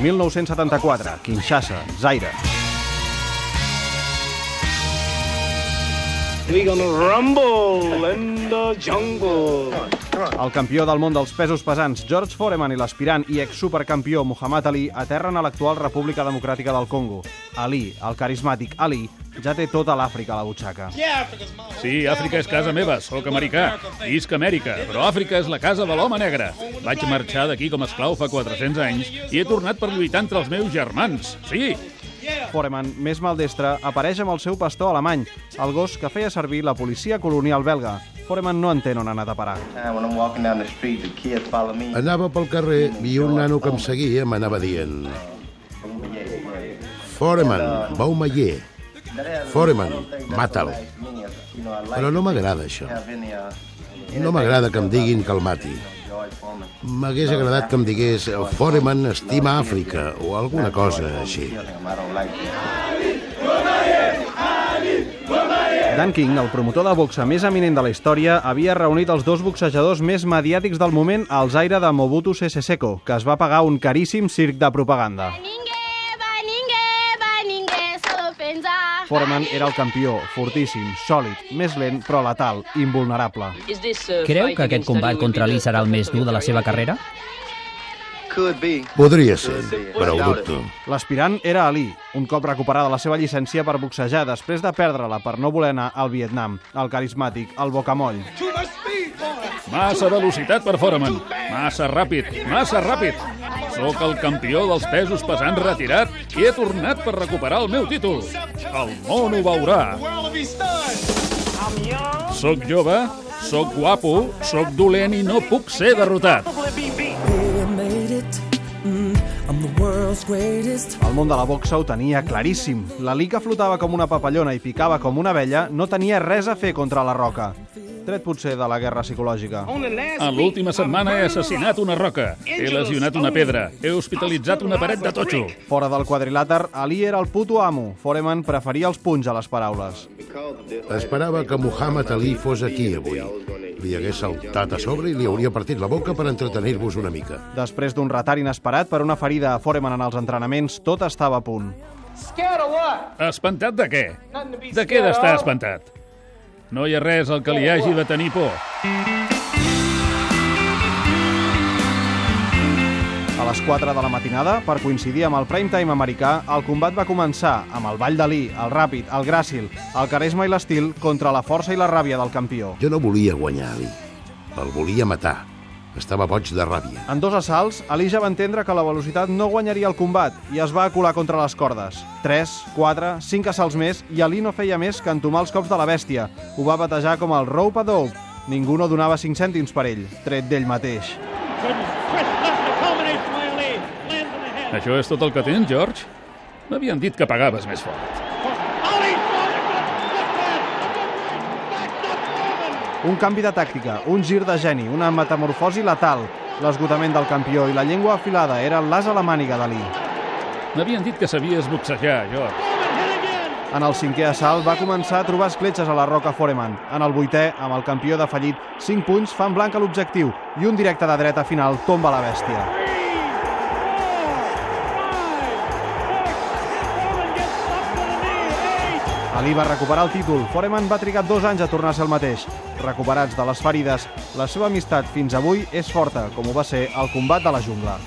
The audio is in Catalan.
1974, Kinshasa, Zaire. We gonna rumble in the jungle. El campió del món dels pesos pesants, George Foreman, i l'aspirant i ex-supercampió Muhammad Ali aterren a l'actual República Democràtica del Congo. Ali, el carismàtic Ali, ja té tota l'Àfrica a la butxaca. Sí, Àfrica és casa meva, sóc americà. Visc Amèrica, però Àfrica és la casa de l'home negre. Vaig marxar d'aquí com a esclau fa 400 anys i he tornat per lluitar entre els meus germans. Sí, Foreman, més maldestre, apareix amb el seu pastor alemany, el gos que feia servir la policia colonial belga. Foreman no entén on ha anat a parar. When I'm walking down the street, the kids follow me. Anava pel carrer i un nano que em seguia m'anava dient Foreman, Baumayer, Foreman, mata'l. Però no m'agrada això. No m'agrada que em diguin que el mati. M'hagués agradat que em digués Foreman estima Àfrica o alguna cosa així. Dan King, el promotor de boxa més eminent de la història, havia reunit els dos boxejadors més mediàtics del moment al Zaire de Mobutu Sese Seko, que es va pagar un caríssim circ de propaganda. Foreman era el campió, fortíssim, sòlid, més lent, però letal, invulnerable. Creu que aquest combat contra Lee serà el més dur de la seva carrera? Podria ser, però ho dubto. L'aspirant era Ali, un cop recuperada la seva llicència per boxejar després de perdre-la per no voler anar al Vietnam, el carismàtic, el bocamoll. massa velocitat per Foreman. Massa ràpid, massa ràpid. Sóc el campió dels pesos pesants retirat i he tornat per recuperar el meu títol. El món ho veurà. Soc jove, sóc guapo, sóc dolent i no puc ser derrotat. El món de la boxa ho tenia claríssim. La Liga flotava com una papallona i picava com una vella, no tenia res a fer contra la roca. Tret potser de la guerra psicològica. En l'última setmana he assassinat una roca, he lesionat una pedra, he hospitalitzat una paret de totxo. Fora del quadrilàter, Ali era el puto amo. Foreman preferia els punys a les paraules. Esperava que Muhammad Ali fos aquí avui. Li hagués saltat a sobre i li hauria partit la boca per entretenir-vos una mica. Després d'un retard inesperat per una ferida a Foreman en els entrenaments, tot estava a punt. Espantat de què? De què d'estar espantat? No hi ha res al que li hagi de tenir por. A les 4 de la matinada, per coincidir amb el prime time americà, el combat va començar amb el ball d'Ali, el ràpid, el gràcil, el carisma i l'estil contra la força i la ràbia del campió. Jo no volia guanyar Ali. El volia matar. Estava boig de ràbia. En dos assalts, Ali ja va entendre que la velocitat no guanyaria el combat i es va acular contra les cordes. 3, 4, 5 assalts més i Ali no feia més que entomar els cops de la bèstia. Ho va batejar com el rope a dope. Ningú no donava 5 cèntims per ell, tret d'ell mateix. Això és tot el que tens, George? M'havien dit que pagaves més fort. Un canvi de tàctica, un gir de geni, una metamorfosi letal. L'esgotament del campió i la llengua afilada era l'as a la màniga d'Ali. M'havien dit que sabies boxejar, George. En el cinquè assalt va començar a trobar escletxes a la roca Foreman. En el vuitè, amb el campió defallit, 5 punts fan blanc a l'objectiu i un directe de dreta final tomba la bèstia. Ali va recuperar el títol. Foreman va trigar dos anys a tornar a ser el mateix. Recuperats de les ferides, la seva amistat fins avui és forta, com ho va ser el combat de la jungla.